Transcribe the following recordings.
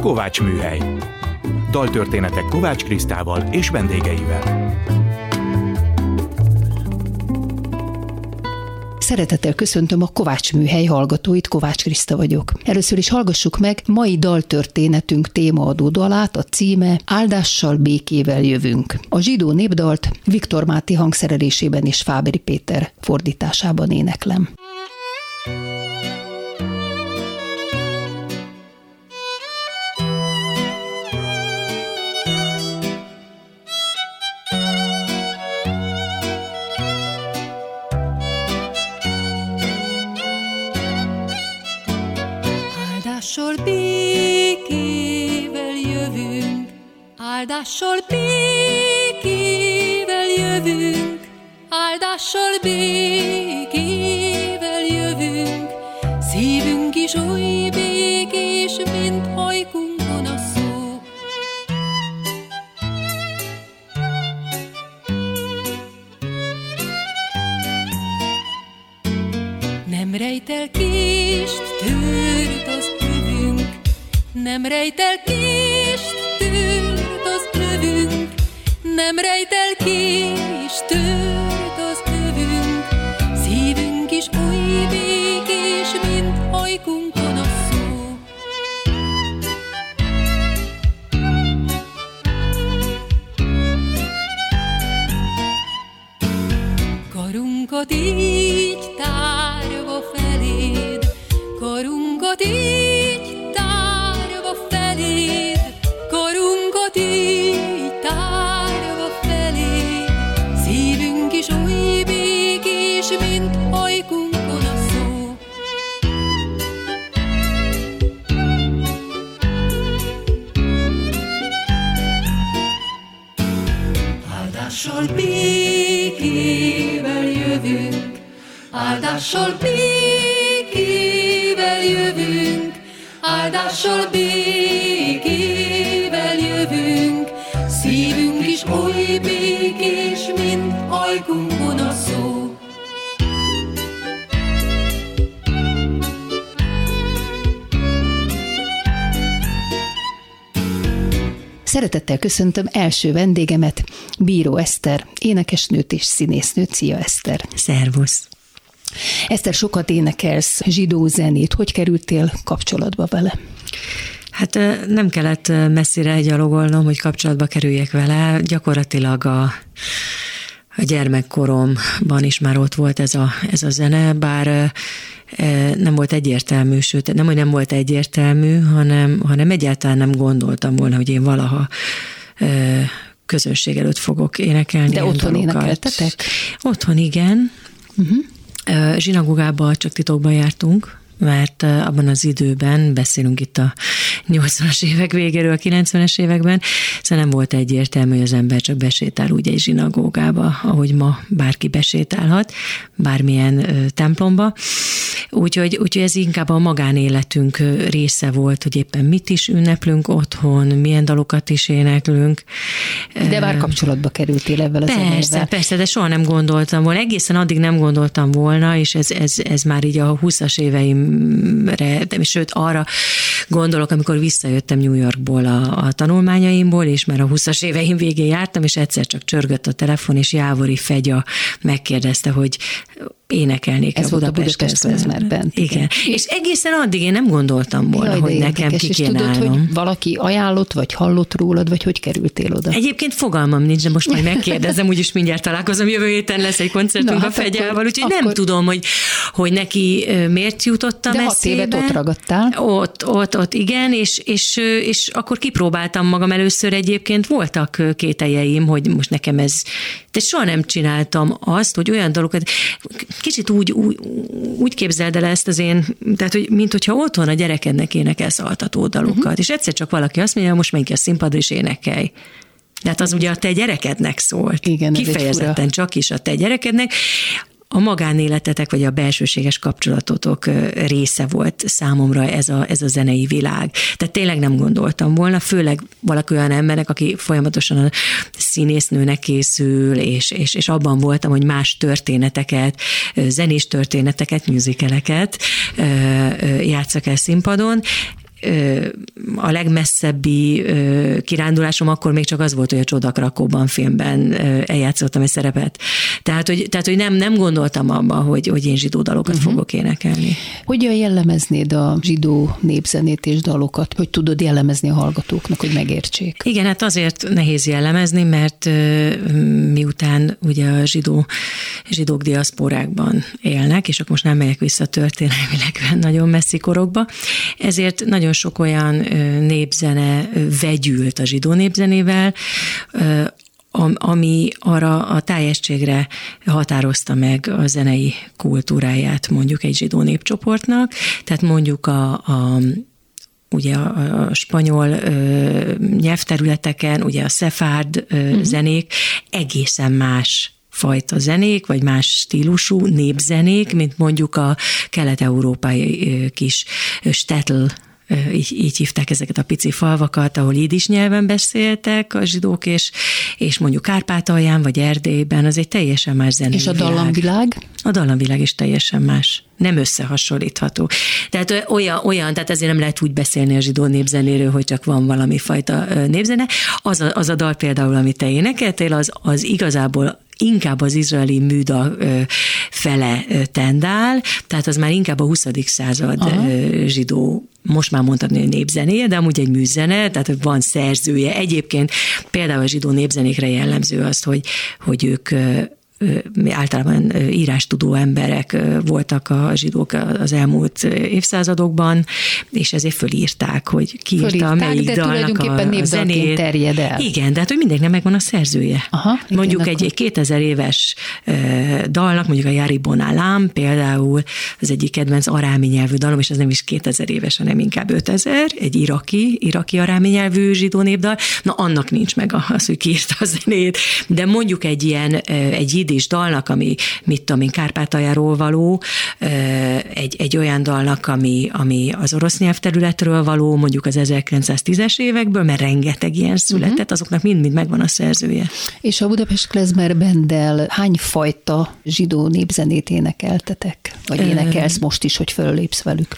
Kovács Műhely. Daltörténetek Kovács Krisztával és vendégeivel. Szeretettel köszöntöm a Kovács Műhely hallgatóit, Kovács Kriszta vagyok. Először is hallgassuk meg mai daltörténetünk témaadó dalát, a címe Áldással békével jövünk. A zsidó népdalt Viktor Máté hangszerelésében és Fáberi Péter fordításában éneklem. Áldással békével jövünk, áldással békével jövünk, szívünk is oly békés, mint hajkunkon a szó. Nem rejtel kést, tört az övünk, nem rejtel kést, nem rejtel ki, és tört az övünk, szívünk is oly békés, mint hajkunkon a így tárva áldással békével jövünk, áldással békével jövünk, szívünk is oly békés, mint ajkunkon a szó. Szeretettel köszöntöm első vendégemet, Bíró Eszter, énekesnőt és színésznőt. Szia Eszter! Szervusz! Eszter, sokat énekelsz zsidó zenét. Hogy kerültél kapcsolatba vele? Hát nem kellett messzire gyalogolnom, hogy kapcsolatba kerüljek vele. Gyakorlatilag a, a gyermekkoromban is már ott volt ez a, ez a zene, bár nem volt egyértelmű, sőt, nem, hogy nem volt egyértelmű, hanem, hanem egyáltalán nem gondoltam volna, hogy én valaha közönség előtt fogok énekelni. De otthon dalokat. énekeltetek? Otthon igen. Uh-huh. Zsinagogába csak titokban jártunk, mert abban az időben, beszélünk itt a 80-as évek végéről, a 90-es években, szóval nem volt egyértelmű, hogy az ember csak besétál úgy egy zsinagógába, ahogy ma bárki besétálhat, bármilyen templomba. Úgyhogy, úgyhogy ez inkább a magánéletünk része volt, hogy éppen mit is ünneplünk otthon, milyen dalokat is éneklünk. De már kapcsolatba kerültél ebben az Persze, zenével. persze, de soha nem gondoltam volna. Egészen addig nem gondoltam volna, és ez, ez, ez már így a 20-as éveimre, de sőt arra gondolok, amikor visszajöttem New Yorkból a, a tanulmányaimból, és már a 20-as éveim végén jártam, és egyszer csak csörgött a telefon, és Jávori Fegya megkérdezte, hogy énekelnék Ez volt a Budapest Igen. igen. És egészen addig én nem gondoltam volna, Jaj, hogy érdekes. nekem ki kéne tudod, hogy valaki ajánlott, vagy hallott rólad, vagy hogy kerültél oda? Egyébként fogalmam nincs, de most majd megkérdezem, úgyis mindjárt találkozom, jövő héten lesz egy koncertünk Na, a hát Fegyával, úgyhogy akkor... nem tudom, hogy, hogy neki miért jutottam de eszébe. De ott ragadtál. Ott, ott, ott, igen, és, és, és akkor kipróbáltam magam először egyébként, voltak kételjeim, hogy most nekem ez, de soha nem csináltam azt, hogy olyan dolgokat, kicsit úgy, úgy, úgy képzeld el ezt az én, tehát, hogy mint hogyha otthon a gyerekednek énekelsz altató dalokat, uh-huh. és egyszer csak valaki azt mondja, most menj ki a színpadra és énekelj. De hát az ugye a te gyerekednek szólt. Igen, Kifejezetten csak is a te gyerekednek a magánéletetek, vagy a belsőséges kapcsolatotok része volt számomra ez a, ez a zenei világ. Tehát tényleg nem gondoltam volna, főleg valaki olyan embernek, aki folyamatosan a színésznőnek készül, és, és, és abban voltam, hogy más történeteket, zenés történeteket, műzikeleket játszak el színpadon, a legmesszebbi kirándulásom akkor még csak az volt, hogy a Csodakrakóban filmben eljátszottam egy szerepet. Tehát, hogy, tehát, hogy nem, nem gondoltam abba, hogy, hogy én zsidó dalokat uh-huh. fogok énekelni. Hogyan jellemeznéd a zsidó népzenét és dalokat, hogy tudod jellemezni a hallgatóknak, hogy megértsék? Igen, hát azért nehéz jellemezni, mert miután ugye a zsidó, zsidók diaszporákban élnek, és akkor most nem megyek vissza történelmileg nagyon messzi korokba, ezért nagyon sok olyan népzene vegyült a zsidó népzenével, ami arra a tájegységre határozta meg a zenei kultúráját mondjuk egy zsidó népcsoportnak, tehát mondjuk a, a ugye a, a spanyol ö, nyelvterületeken, ugye a szefárd ö, uh-huh. zenék egészen más fajta zenék, vagy más stílusú népzenék, mint mondjuk a kelet-európai kis stetl így, így hívták ezeket a pici falvakat, ahol ídis nyelven beszéltek a zsidók, és, és mondjuk Kárpátalján vagy Erdélyben, az egy teljesen más zenei És a dallamvilág? A dallamvilág is teljesen más. Nem összehasonlítható. Tehát olyan, olyan, tehát ezért nem lehet úgy beszélni a zsidó népzenéről, hogy csak van valami fajta népzene. Az a, az a dal például, amit te énekeltél, az, az igazából inkább az izraeli műda fele tendál, tehát az már inkább a 20. század Aha. zsidó most már mondhatni, hogy népzenéje, de amúgy egy műzene, tehát van szerzője. Egyébként például a zsidó népzenékre jellemző az, hogy, hogy ők általában írástudó emberek voltak a zsidók az elmúlt évszázadokban, és ezért fölírták, hogy ki írta melyik de dalnak a zenét. terjed el. Igen, de hát, hogy mindenkinek megvan a szerzője. Aha, mondjuk igen, egy, egy 2000 éves dalnak, mondjuk a Jari Bonálám például az egyik kedvenc arámi nyelvű dalom, és az nem is 2000 éves, hanem inkább 5000, egy iraki, iraki arámi nyelvű zsidó népdal, na annak nincs meg az, hogy ki írta a zenét, de mondjuk egy ilyen, egy jiddis dalnak, ami mit tudom én, Kárpátaljáról való, egy, egy olyan dalnak, ami, ami az orosz nyelvterületről való, mondjuk az 1910-es évekből, mert rengeteg ilyen született, uh-huh. azoknak mind-mind megvan a szerzője. És a Budapest Klezmer Bendel hány fajta zsidó népzenét énekeltetek? Vagy énekelsz most is, hogy fölépsz velük?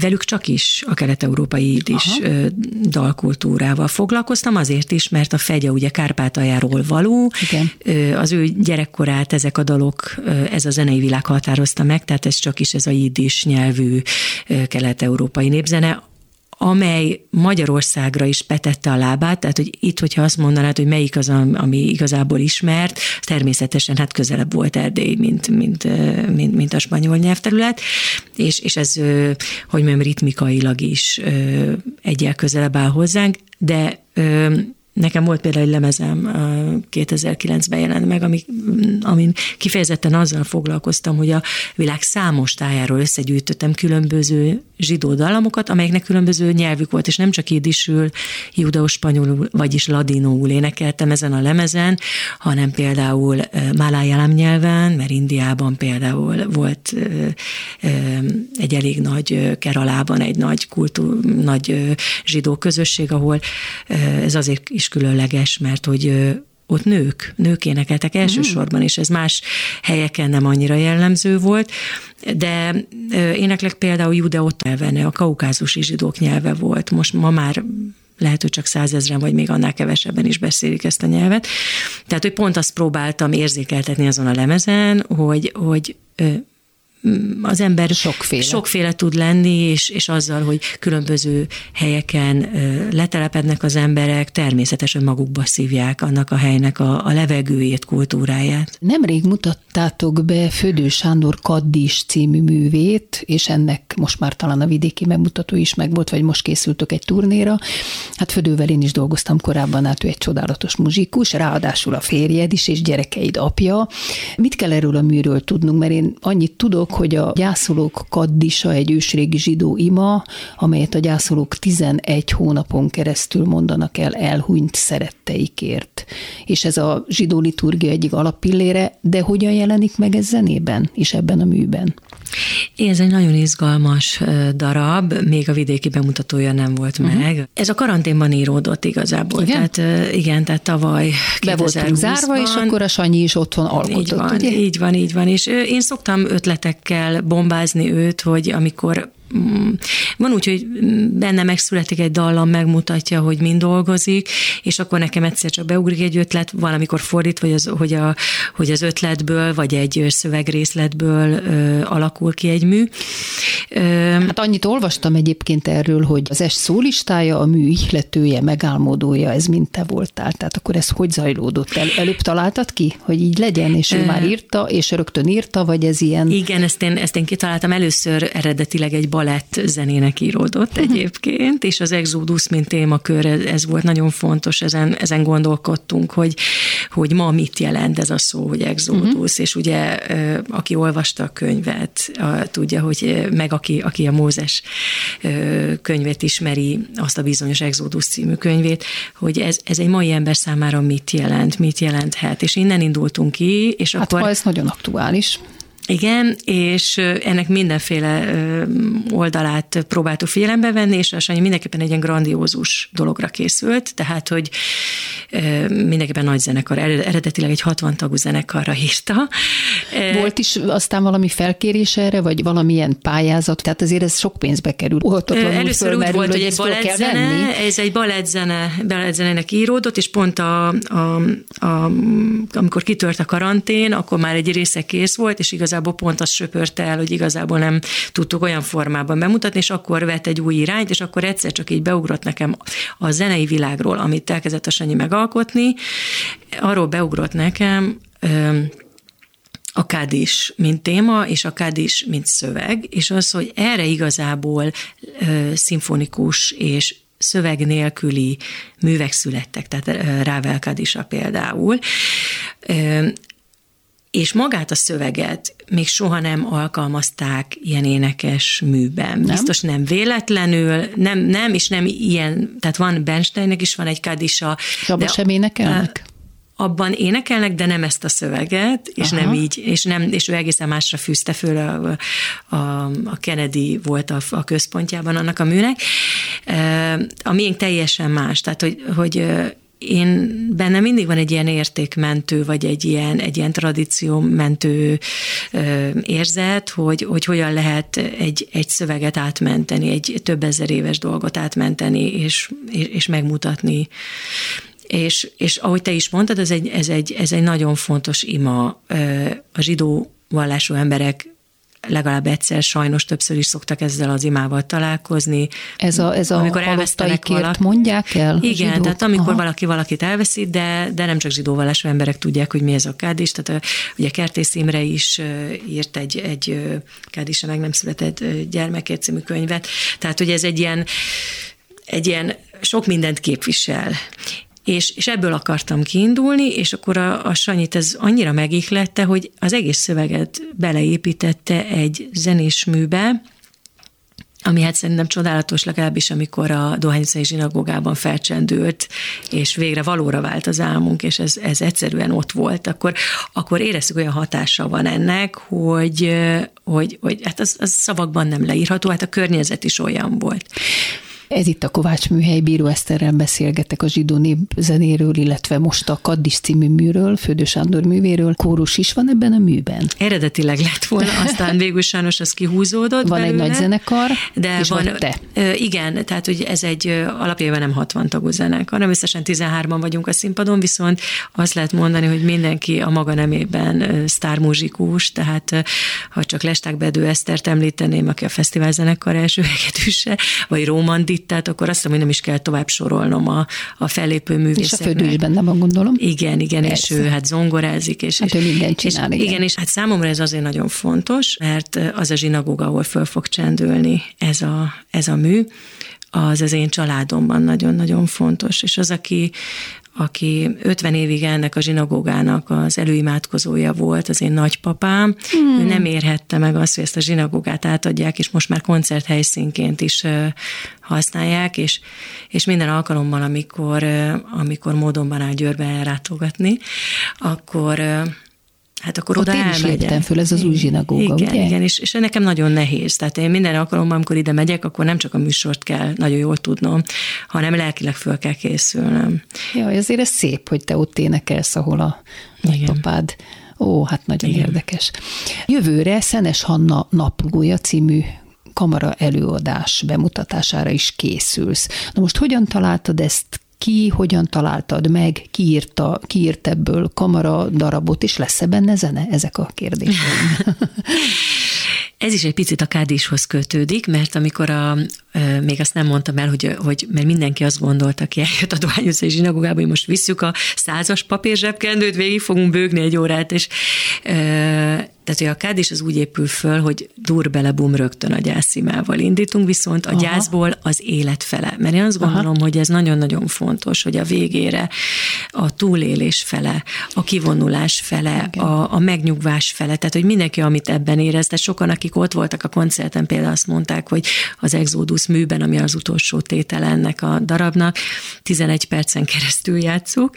Velük csak is a kelet-európai is Aha. dalkultúrával foglalkoztam, azért is, mert a fegye ugye Kárpátaljáról való, Igen. az ő gyerekkor korát ezek a dalok, ez a zenei világ határozta meg, tehát ez csak is ez a jiddis nyelvű kelet-európai népzene, amely Magyarországra is betette a lábát, tehát hogy itt, hogyha azt mondanád, hogy melyik az, ami igazából ismert, természetesen hát közelebb volt Erdély, mint, mint, mint, mint a spanyol nyelvterület, és, és ez, hogy mondjam, ritmikailag is egyel közelebb áll hozzánk, de Nekem volt például egy lemezem, 2009-ben jelent meg, ami, amin kifejezetten azzal foglalkoztam, hogy a világ számos tájáról összegyűjtöttem különböző zsidó dalamokat, amelyeknek különböző nyelvük volt, és nem csak idisül, judaus spanyolul, vagyis ladinóul énekeltem ezen a lemezen, hanem például málájálám nyelven, mert Indiában például volt egy elég nagy Keralában egy nagy kultúr, nagy zsidó közösség, ahol ez azért is különleges, mert hogy ott nők, nők énekeltek elsősorban, és ez más helyeken nem annyira jellemző volt, de éneklek például judeot nyelven, a kaukázusi zsidók nyelve volt, most ma már lehet, hogy csak százezren, vagy még annál kevesebben is beszélik ezt a nyelvet. Tehát, hogy pont azt próbáltam érzékeltetni azon a lemezen, hogy, hogy az ember sokféle, sokféle tud lenni, és, és azzal, hogy különböző helyeken letelepednek az emberek, természetesen magukba szívják annak a helynek a, a levegőjét, kultúráját. Nemrég mutattátok be Födő Sándor Kaddis című művét, és ennek most már talán a vidéki megmutató is meg volt, vagy most készültök egy turnéra. Hát Födővel én is dolgoztam korábban, hát ő egy csodálatos muzsikus, ráadásul a férjed is, és gyerekeid apja. Mit kell erről a műről tudnunk, mert én annyit tudok, hogy a gyászolók kaddisa egy ősrégi zsidó ima, amelyet a gyászolók 11 hónapon keresztül mondanak el elhunyt szeretteikért. És ez a zsidó liturgia egyik alappillére, de hogyan jelenik meg ez zenében és ebben a műben? Ez egy nagyon izgalmas darab, még a vidéki bemutatója nem volt uh-huh. meg. Ez a karanténban íródott igazából. Igen? Tehát, igen, tehát tavaly Be voltunk zárva, és akkor a Sanyi is otthon alkotott, így van, ugye? Így van, így van. És én szoktam ötletekkel bombázni őt, hogy amikor van úgy, hogy benne megszületik egy dallam, megmutatja, hogy mind dolgozik, és akkor nekem egyszer csak beugrik egy ötlet, valamikor fordít, vagy az, hogy, a, hogy az ötletből, vagy egy szövegrészletből ö, alakul ki egy mű. Ö, hát annyit olvastam egyébként erről, hogy az es szólistája, a mű ihletője, megálmodója, ez mind te voltál. Tehát akkor ez hogy zajlódott? El, előbb találtad ki, hogy így legyen, és ő már írta, és rögtön írta, vagy ez ilyen? Igen, ezt én, ezt én kitaláltam. Először eredetileg egy balett zenének íródott mhm. egyébként, és az Exodus, mint témakör, ez, ez volt nagyon fontos, ezen, ezen gondolkodtunk, hogy, hogy ma mit jelent ez a szó, hogy Exodus, uh-huh. és ugye aki olvasta a könyvet, a, tudja, hogy meg aki, aki a Mózes könyvet ismeri, azt a bizonyos Exodus című könyvét, hogy ez, ez egy mai ember számára mit jelent, mit jelenthet, és innen indultunk ki, és hát akkor... Ez nagyon aktuális. Igen, és ennek mindenféle oldalát próbáltuk figyelembe venni, és a Sanyi mindenképpen egy ilyen grandiózus dologra készült, tehát, hogy mindenképpen nagy zenekar, eredetileg egy 60 tagú zenekarra írta. Volt is aztán valami felkérés erre, vagy valamilyen pályázat, tehát azért ez sok pénzbe kerül. Először úgy volt, hogy egy balettzene, ez egy balettzene, balettzenének íródott, és pont a, a, a, amikor kitört a karantén, akkor már egy része kész volt, és igaz igazából pont azt söpörte el, hogy igazából nem tudtuk olyan formában bemutatni, és akkor vett egy új irányt, és akkor egyszer csak így beugrott nekem a zenei világról, amit elkezdett a Sanyi megalkotni, arról beugrott nekem a kádis, mint téma, és a kádis, mint szöveg, és az, hogy erre igazából ö, szimfonikus és szöveg nélküli művek születtek, tehát Rável Kadisa például és magát a szöveget még soha nem alkalmazták ilyen énekes műben. Nem? Biztos nem véletlenül, nem, nem, és nem ilyen, tehát van Bernsteinnek is van egy kadisa. És abban sem énekelnek? abban énekelnek, de nem ezt a szöveget, és Aha. nem így, és, nem, és ő egészen másra fűzte föl, a, a, a Kennedy volt a, a központjában annak a műnek. A miénk teljesen más, tehát hogy, hogy én benne mindig van egy ilyen értékmentő, vagy egy ilyen, egy ilyen tradíciómentő érzet, hogy, hogy hogyan lehet egy, egy szöveget átmenteni, egy több ezer éves dolgot átmenteni, és, és megmutatni. És, és ahogy te is mondtad, ez egy, ez, egy, ez egy nagyon fontos ima a zsidó vallású emberek legalább egyszer, sajnos többször is szoktak ezzel az imával találkozni. Ez a, ez a amikor elvesztenek valaki. mondják el? Igen, zsidók? tehát amikor Aha. valaki valakit elveszít, de, de nem csak zsidóvallású emberek tudják, hogy mi ez a kádis. Tehát a, ugye Kertész Imre is írt egy, egy kádisa meg nem született gyermekért című könyvet. Tehát, hogy ez egy ilyen, egy ilyen sok mindent képvisel és, és ebből akartam kiindulni, és akkor a, a Sanyit ez annyira megihlette, hogy az egész szöveget beleépítette egy zenés műbe, ami hát szerintem csodálatos, legalábbis amikor a Dohányszai zsinagógában felcsendült, és végre valóra vált az álmunk, és ez, ez egyszerűen ott volt, akkor, akkor éreztük olyan hatása van ennek, hogy, hogy, hogy hát az, az szavakban nem leírható, hát a környezet is olyan volt. Ez itt a Kovács Műhely, Bíró Eszterrel beszélgetek a zsidó népzenéről, illetve most a Kaddis című műről, Fődő Sándor művéről. Kórus is van ebben a műben? Eredetileg lett volna, aztán végül sajnos az kihúzódott Van belőle, egy nagy zenekar, de és van, vagy te. Igen, tehát hogy ez egy alapjában nem 60 tagú zenekar, hanem összesen 13-an vagyunk a színpadon, viszont azt lehet mondani, hogy mindenki a maga nemében sztármuzsikus, tehát ha csak Lesták Bedő Esztert említeném, aki a fesztivál zenekar első hegedűse, vagy Rómandit tehát akkor azt mondom, hogy nem is kell tovább sorolnom a, a fellépő művészeknek. És a fődő is benne van, gondolom. Igen, igen, Persze. és ő hát zongorázik. És, hát ő mindent csinál, és, igen. igen. és hát számomra ez azért nagyon fontos, mert az a zsinagóga, ahol föl fog csendülni ez a, ez a mű, az az én családomban nagyon-nagyon fontos, és az, aki, aki 50 évig ennek a zsinagógának az előimádkozója volt, az én nagypapám, hmm. ő nem érhette meg azt, hogy ezt a zsinagógát átadják, és most már koncerthelyszínként is használják, és, és minden alkalommal, amikor, amikor módonban áll Győrbe elrátogatni, akkor hát akkor Ott oda én is léptem föl, ez az új zsinagóga, igen, ugye? Igen, és, és nekem nagyon nehéz. Tehát én minden alkalommal, amikor ide megyek, akkor nem csak a műsort kell nagyon jól tudnom, hanem lelkileg föl kell készülnöm. Jaj, azért ez szép, hogy te ott énekelsz, ahol a nagypapád. Ó, hát nagyon Igen. érdekes. Jövőre Szenes Hanna naplója című kamara előadás bemutatására is készülsz. Na most hogyan találtad ezt ki, hogyan találtad meg, ki, írta, ki írt ebből kamara darabot, és lesz-e benne zene? Ezek a kérdéseim. Ez is egy picit a kádishoz kötődik, mert amikor a, még azt nem mondtam el, hogy, hogy mert mindenki azt gondolta, aki eljött a Dohányos és zsinagogába, hogy most visszük a százas papírzsebkendőt, végig fogunk bőgni egy órát, és tehát, hogy a kádis az úgy épül föl, hogy dur bele bum rögtön a gyászimával indítunk, viszont a Aha. gyászból az élet fele. Mert én azt gondolom, Aha. hogy ez nagyon-nagyon fontos, hogy a végére a túlélés fele, a kivonulás fele, a, a megnyugvás fele, tehát, hogy mindenki, amit ebben érez, tehát sokan, akik ott voltak a koncerten, például azt mondták, hogy az Exodus műben, ami az utolsó tétel ennek a darabnak, 11 percen keresztül játszuk,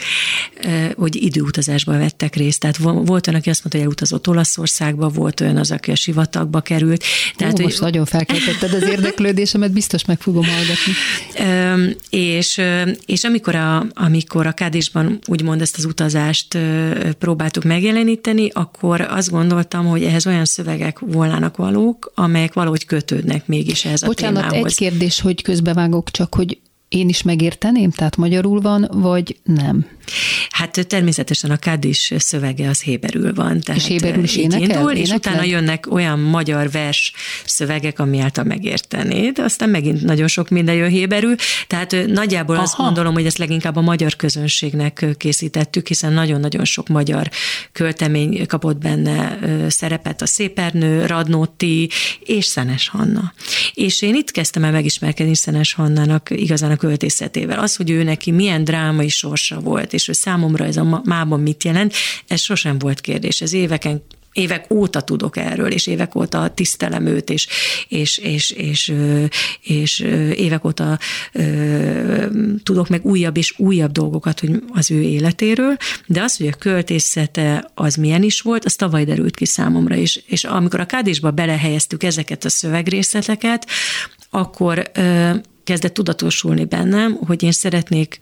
hogy időutazásban vettek részt. Tehát volt olyan, aki azt mondta, hogy elutazott Olaszország, Olaszországba, volt olyan az, aki a sivatagba került. Tehát, Ó, most hogy... nagyon felkeltetted az érdeklődésemet, biztos meg fogom hallgatni. és, és amikor a, amikor a Kádésban úgymond ezt az utazást próbáltuk megjeleníteni, akkor azt gondoltam, hogy ehhez olyan szövegek volnának valók, amelyek valahogy kötődnek mégis ehhez Bocsánat, a témához. egy kérdés, hogy közbevágok, csak hogy én is megérteném, tehát magyarul van, vagy nem? Hát természetesen a Kadis szövege az héberül van. Tehát és héberül is énekel? Indul, és utána jönnek olyan magyar vers szövegek, ami által megértenéd, aztán megint nagyon sok minden jön héberül, tehát nagyjából Aha. azt gondolom, hogy ezt leginkább a magyar közönségnek készítettük, hiszen nagyon-nagyon sok magyar költemény kapott benne szerepet, a Szépernő, Radnóti és Szenes Hanna. És én itt kezdtem el megismerkedni Szenes Hannának igazán a költészetével. Az, hogy ő neki milyen drámai sorsa volt, és hogy számomra ez a mában mit jelent, ez sosem volt kérdés. Ez éveken évek óta tudok erről, és évek óta tisztelem őt, és, és, és, és, és évek óta tudok meg újabb és újabb dolgokat hogy az ő életéről, de az, hogy a költészete az milyen is volt, az tavaly derült ki számomra is. És amikor a kádésba belehelyeztük ezeket a szövegrészleteket, akkor kezdett tudatosulni bennem, hogy én szeretnék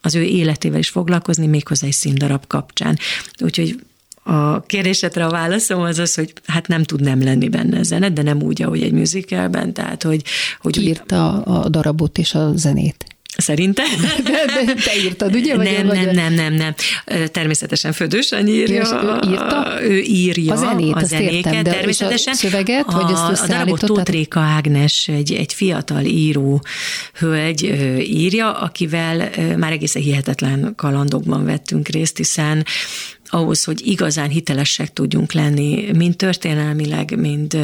az ő életével is foglalkozni, méghozzá egy színdarab kapcsán. Úgyhogy a kérdésedre a válaszom az az, hogy hát nem tud nem lenni benne zene, de nem úgy, ahogy egy musicalben, tehát hogy... hogy írta a darabot és a zenét? Szerintem? De, de te írtad, ugye? Vagy nem, nem, nem, nem, nem. Természetesen Födős írja. És ő írta? Ő írja a zenét, a zenéket, értem, de természetesen. A szöveget, vagy ezt A darabot Tóth Réka Ágnes, egy, egy fiatal író hölgy írja, akivel már egészen hihetetlen kalandokban vettünk részt, hiszen ahhoz, hogy igazán hitelesek tudjunk lenni, mind történelmileg, mind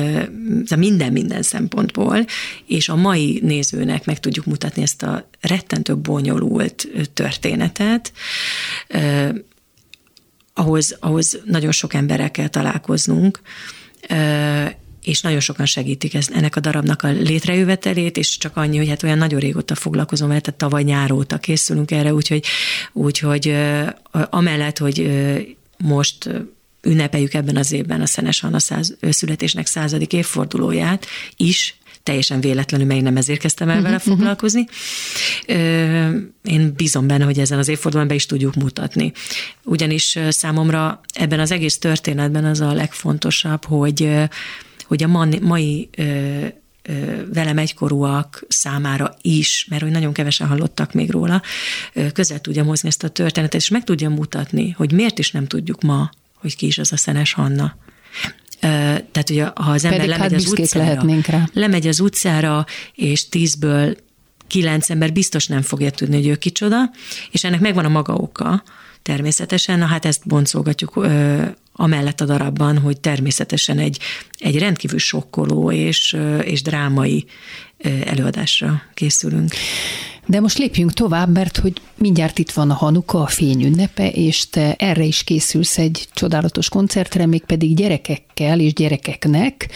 minden minden szempontból, és a mai nézőnek meg tudjuk mutatni ezt a rettentő bonyolult történetet, ahhoz, ahhoz nagyon sok emberrel kell találkoznunk, és nagyon sokan segítik ezt, ennek a darabnak a létrejövetelét, és csak annyi, hogy hát olyan nagyon régóta foglalkozom vele, tehát tavaly nyár óta készülünk erre, úgyhogy, úgyhogy amellett, hogy most ünnepeljük ebben az évben a Szenes Anna száz, születésnek századik évfordulóját is, teljesen véletlenül, meg nem ezért kezdtem el vele uh-huh, foglalkozni. Én bízom benne, hogy ezen az évfordulón be is tudjuk mutatni. Ugyanis számomra ebben az egész történetben az a legfontosabb, hogy, hogy a mai velem egykorúak számára is, mert hogy nagyon kevesen hallottak még róla, közel tudja hozni ezt a történetet, és meg tudja mutatni, hogy miért is nem tudjuk ma, hogy ki is az a Szenes Hanna. Tehát, hogy ha az ember Pedig lemegy hát az utcára, rá. lemegy az utcára, és tízből kilenc ember biztos nem fogja tudni, hogy ő kicsoda, és ennek megvan a maga oka, természetesen, na hát ezt boncolgatjuk ö, amellett a darabban, hogy természetesen egy, egy rendkívül sokkoló és, és drámai előadásra készülünk. De most lépjünk tovább, mert hogy mindjárt itt van a Hanuka, a fény ünnepe, és te erre is készülsz egy csodálatos koncertre, mégpedig gyerekekkel és gyerekeknek.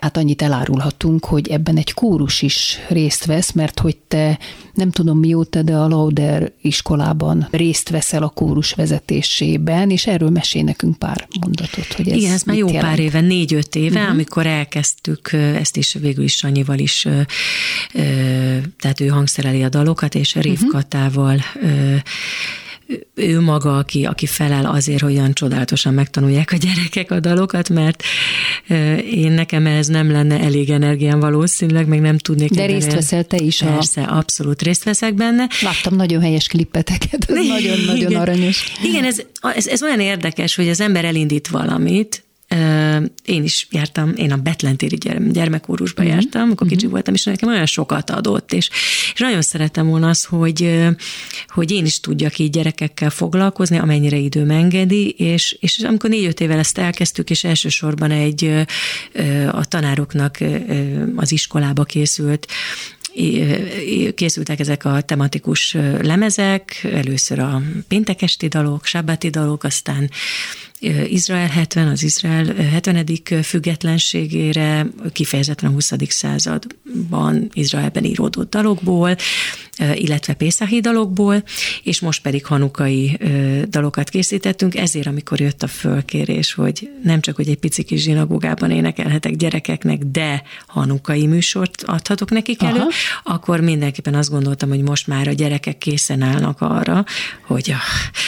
Hát annyit elárulhatunk, hogy ebben egy kórus is részt vesz, mert hogy te nem tudom mióta, de a Lauder iskolában részt veszel a kórus vezetésében, és erről mesél nekünk pár mondatot, hogy ez Igen, ez már jó jelent. pár éve, négy-öt éve, uh-huh. amikor elkezdtük, ezt is végül is Sanyival is, tehát ő hangszereli a dalokat, és Riv uh-huh. Katával ő maga, aki, aki felel azért, hogy olyan csodálatosan megtanulják a gyerekek a dalokat, mert én nekem ez nem lenne elég energiám valószínűleg, meg nem tudnék. De részt veszel te is. Persze, a... abszolút részt veszek benne. Láttam nagyon helyes klippeteket, nagyon-nagyon aranyos. Igen, ez, ez, ez olyan érdekes, hogy az ember elindít valamit, én is jártam, én a Betlentéri gyermekórusba uh-huh. jártam, amikor uh-huh. kicsi voltam, és nekem olyan sokat adott, és, és nagyon szeretem volna az, hogy, hogy én is tudjak így gyerekekkel foglalkozni, amennyire időm engedi, és, és amikor négy-öt évvel ezt elkezdtük, és elsősorban egy a tanároknak az iskolába készült készültek ezek a tematikus lemezek, először a péntekesti dalok, sabbati dalok, aztán Izrael 70, az Izrael 70. függetlenségére, kifejezetten a 20. században Izraelben íródott dalokból, illetve Pészahi dalokból, és most pedig hanukai dalokat készítettünk, ezért amikor jött a fölkérés, hogy nem csak, hogy egy pici kis zsinagógában énekelhetek gyerekeknek, de hanukai műsort adhatok nekik elő, Aha. akkor mindenképpen azt gondoltam, hogy most már a gyerekek készen állnak arra, hogy a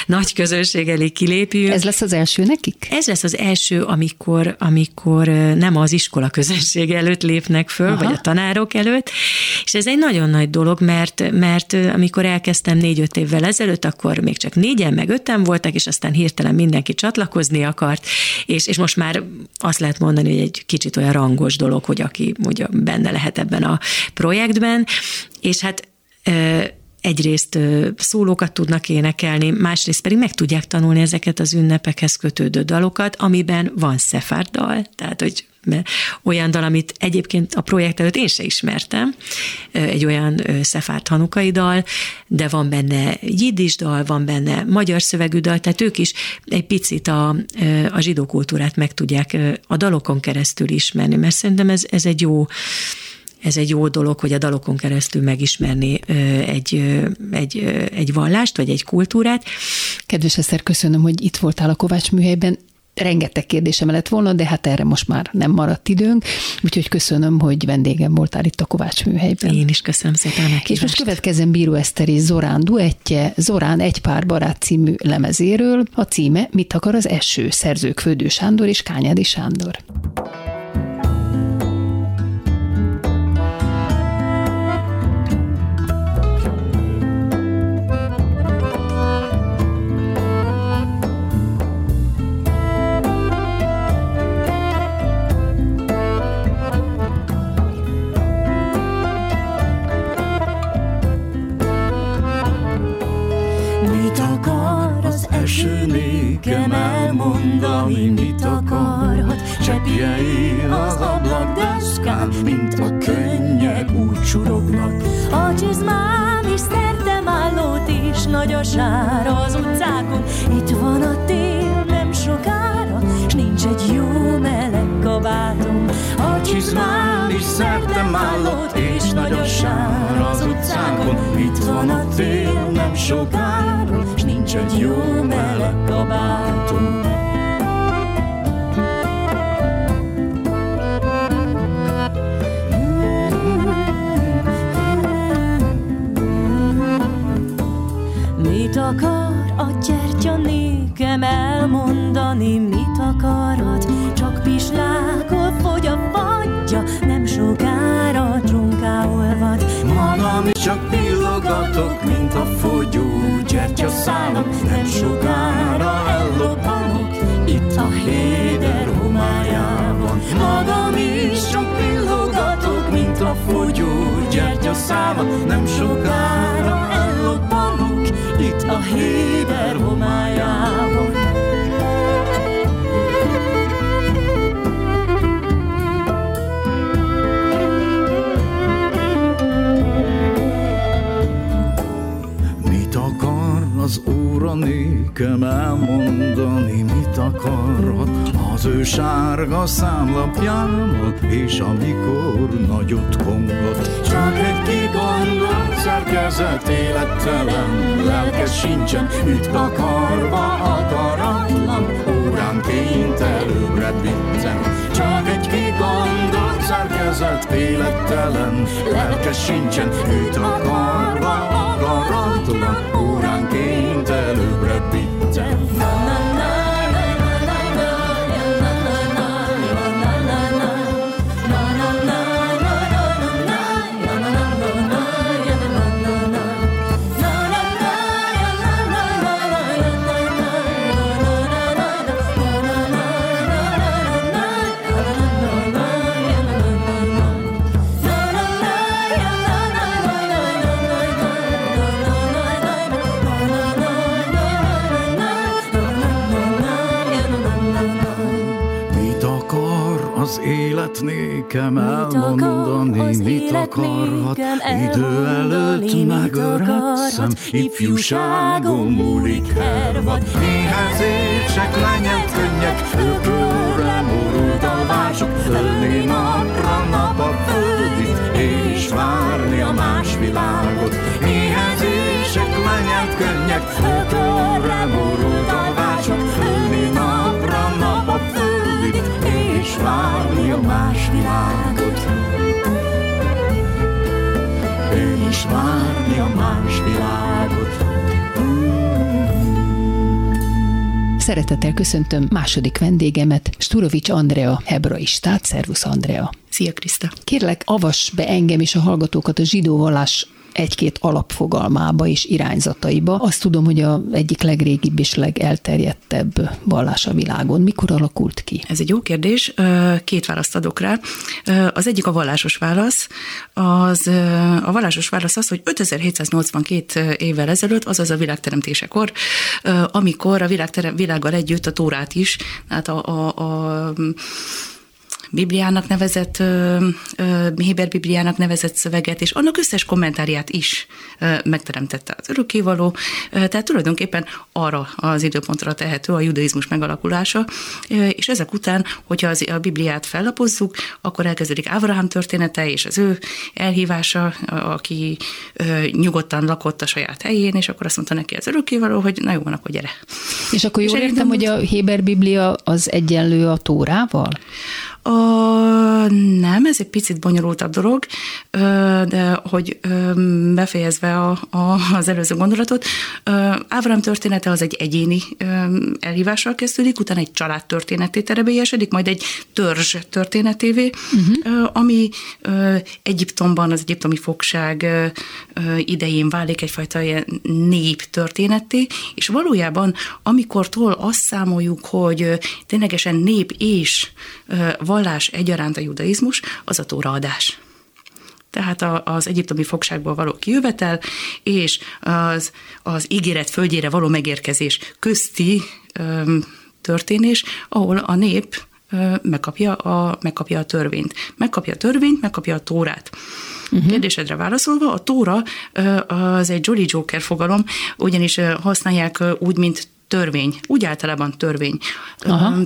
nagy közönség elé kilépjünk. Ez lesz az első nekik? Ez lesz az első, amikor, amikor nem az iskola közönség előtt lépnek föl, Aha. vagy a tanárok előtt, és ez egy nagyon nagy dolog, mert, mert amikor elkezdtem négy-öt évvel ezelőtt, akkor még csak négyen, meg öten voltak, és aztán hirtelen mindenki csatlakozni akart, és, és most már azt lehet mondani, hogy egy kicsit olyan rangos dolog, hogy aki mondja, benne lehet ebben a projektben, és hát egyrészt szólókat tudnak énekelni, másrészt pedig meg tudják tanulni ezeket az ünnepekhez kötődő dalokat, amiben van szefárdal, tehát hogy olyan dal, amit egyébként a projekt előtt én se ismertem, egy olyan szefárt hanukai dal, de van benne jiddis dal, van benne magyar szövegű dal, tehát ők is egy picit a, a zsidó kultúrát meg tudják a dalokon keresztül ismerni, mert szerintem ez, ez egy jó ez egy jó dolog, hogy a dalokon keresztül megismerni egy, egy, egy vallást, vagy egy kultúrát. Kedves Eszter, köszönöm, hogy itt voltál a Kovács műhelyben rengeteg kérdésem lett volna, de hát erre most már nem maradt időnk, úgyhogy köszönöm, hogy vendégem voltál itt a Kovács műhelyben. Én is köszönöm szépen a És most következem Bíró Eszter és Zorán duettje, Zorán egy pár barát című lemezéről, a címe Mit akar az eső, szerzők Földő Sándor és Kányádi Sándor. Mondani, mit akarhat. Cseppjei az ablakdeskán, mint a könnyek úgy csurognak. A csizmám is szertem állót is nagy a sár az utcákon. Itt van a tél nem sokára, s nincs egy jó meleg kabátom. A csizmám is szertem állót és nagy a sár az utcákon. Itt van a tél nem sokára, nincs egy jó meleg kabátom Mit akar a gyertya nékem elmondani, mit akarod? Csak pislákol fogy a fagyja, nem sokára csonká olvad. Magam is csak pillogatok, mint a fogyó gyertya szállam, nem sokára ellophanok, itt a héder homályában. Magam is csak pillogatok, mint a fogyó gyertya szállam, nem sokára ellophanok, itt a héber homályában. Óra nékem elmondani, mit akarhat az ő sárga számlapjával, és amikor nagyot kongat, csak egy kigondolt szerkezet élettelen, lelke sincsen, üt akarva akaratlan, óránként előbbre bitten. Csak egy kigondolt szerkezet élettelen, lelke sincsen, üt akarva akaratlan, aga raaduna kuulan kindel üle. Élet nékem elmondani, mit akarhat? idő előtt megöregszem, ifjúságom múlik hervad. Éhezések, lenyelt könnyek, ökölre morult a vások, fölni napra nap a földit, és várni a más világot. Éhezések, lenyelt könnyek, ökölre morult a vások, és várni a más világot. És várni a más világot. Szeretettel köszöntöm második vendégemet, Sturovics Andrea hebraistát. Szervusz Andrea! Szia Kriszta! Kérlek, avas be engem és a hallgatókat a zsidó vallás egy-két alapfogalmába és irányzataiba. Azt tudom, hogy a egyik legrégibb és legelterjedtebb vallás a világon. Mikor alakult ki? Ez egy jó kérdés, két választ adok rá. Az egyik a vallásos válasz. Az, a vallásos válasz az, hogy 5782 évvel ezelőtt, azaz a világteremtésekor, amikor a világterem, világgal együtt a Tórát is, hát a, a, a Bibliának nevezett, Héber Bibliának nevezett szöveget, és annak összes kommentárját is megteremtette az örökkévaló. Tehát tulajdonképpen arra az időpontra tehető a judaizmus megalakulása, és ezek után, hogyha az, a Bibliát fellapozzuk, akkor elkezdődik Ábrahám története és az ő elhívása, aki nyugodtan lakott a saját helyén, és akkor azt mondta neki az örökkévaló, hogy na jó, van, akkor gyere. És akkor jól és értem, hogy a Héber Biblia az egyenlő a Tórával? A, nem, ez egy picit bonyolultabb dolog, de hogy befejezve a, a, az előző gondolatot, Ávram története az egy egyéni elhívással kezdődik, utána egy család történeté terebélyesedik, majd egy törzs történetévé, uh-huh. ami Egyiptomban, az egyiptomi fogság idején válik egyfajta ilyen nép történeté, és valójában, amikortól azt számoljuk, hogy ténylegesen nép és vallás egyaránt a judaizmus, az a tóraadás tehát az egyiptomi fogságból való kijövetel, és az, az ígéret földjére való megérkezés közti ö, történés, ahol a nép ö, megkapja, a, megkapja a törvényt. Megkapja a törvényt, megkapja a tórát. Uh-huh. Kérdésedre válaszolva, a tóra az egy Jolly Joker fogalom, ugyanis használják úgy, mint törvény, úgy általában törvény. Aha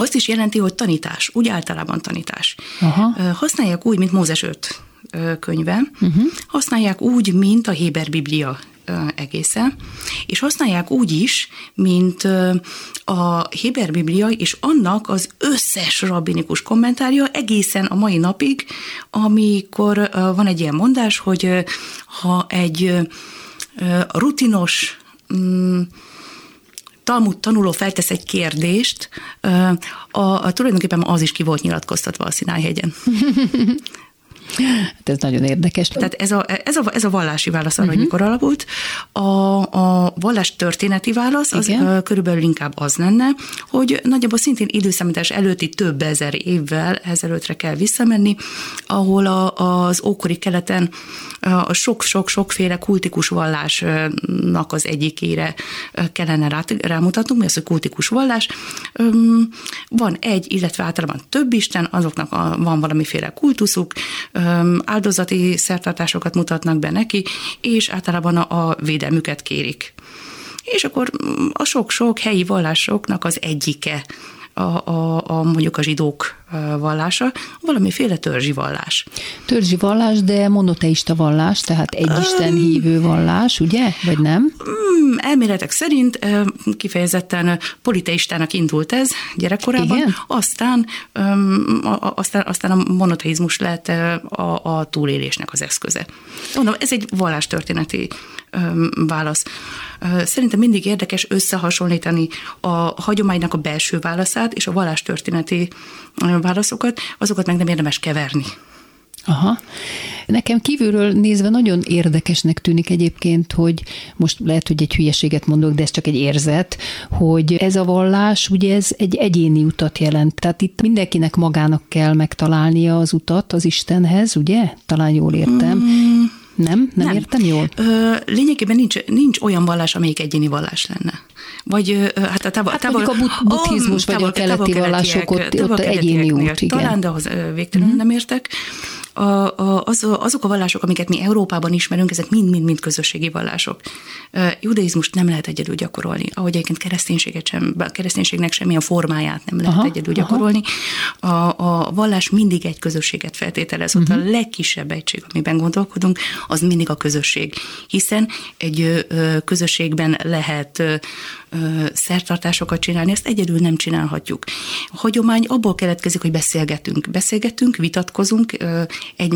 azt is jelenti, hogy tanítás, úgy általában tanítás. Aha. Használják úgy, mint Mózes 5 könyve, uh-huh. használják úgy, mint a Héber Biblia egészen, és használják úgy is, mint a Héber Biblia és annak az összes rabbinikus kommentárja egészen a mai napig, amikor van egy ilyen mondás, hogy ha egy rutinos mm, Talmud tanuló feltesz egy kérdést, a, a, tulajdonképpen az is ki volt nyilatkoztatva a Szinájhegyen. Hát ez nagyon érdekes. Tehát ez a, ez a, ez a vallási válasz arra, uh-huh. hogy mhm. mikor alapult. A, a vallás történeti válasz az Igen. körülbelül inkább az lenne, hogy nagyjából szintén időszámítás előtti több ezer évvel ezelőttre kell visszamenni, ahol a, az ókori keleten a sok-sok-sokféle kultikus vallásnak az egyikére kellene rá, rámutatnunk, mi az, hogy kultikus vallás. Van egy, illetve általában több isten, azoknak a, van valamiféle kultuszuk, áldozati szertartásokat mutatnak be neki, és általában a, védelmüket kérik. És akkor a sok-sok helyi vallásoknak az egyike a, a, a mondjuk a zsidók vallása, valamiféle törzsi vallás. Törzsi vallás, de monoteista vallás, tehát egy Isten hívő vallás, ugye? Vagy nem? Mm, elméletek szerint kifejezetten politeistának indult ez gyerekkorában, Igen? aztán, aztán, aztán a monoteizmus lett a, a túlélésnek az eszköze. Mondom, ez egy vallástörténeti válasz. Szerintem mindig érdekes összehasonlítani a hagyománynak a belső válaszát és a vallástörténeti válaszokat, azokat meg nem érdemes keverni. Aha. Nekem kívülről nézve nagyon érdekesnek tűnik egyébként, hogy most lehet, hogy egy hülyeséget mondok, de ez csak egy érzet, hogy ez a vallás, ugye ez egy egyéni utat jelent. Tehát itt mindenkinek magának kell megtalálnia az utat az Istenhez, ugye? Talán jól értem. Hmm. Nem? Nem, nem értem jól? Ö, lényegében nincs, nincs olyan vallás, amelyik egyéni vallás lenne. vagy ö, hát a távol, Hát távol, a bud- buddhizmus vagy a keleti vallások, ott- ott egyéni út, igen. Talán, de ahhoz végtelenül nem értek. Az, azok a vallások, amiket mi Európában ismerünk, ezek mind-mind-mind közösségi vallások. Judaizmust nem lehet egyedül gyakorolni, ahogy egyébként kereszténységet sem, kereszténységnek semmilyen formáját nem lehet Aha, egyedül aha. gyakorolni. A, a vallás mindig egy közösséget feltételez. Ott Mhm. a legkisebb egység, amiben gondolkodunk, az mindig a közösség. Hiszen egy közösségben lehet szertartásokat csinálni, ezt egyedül nem csinálhatjuk. A hagyomány abból keletkezik, hogy beszélgetünk. Beszélgetünk, vitatkozunk, egy,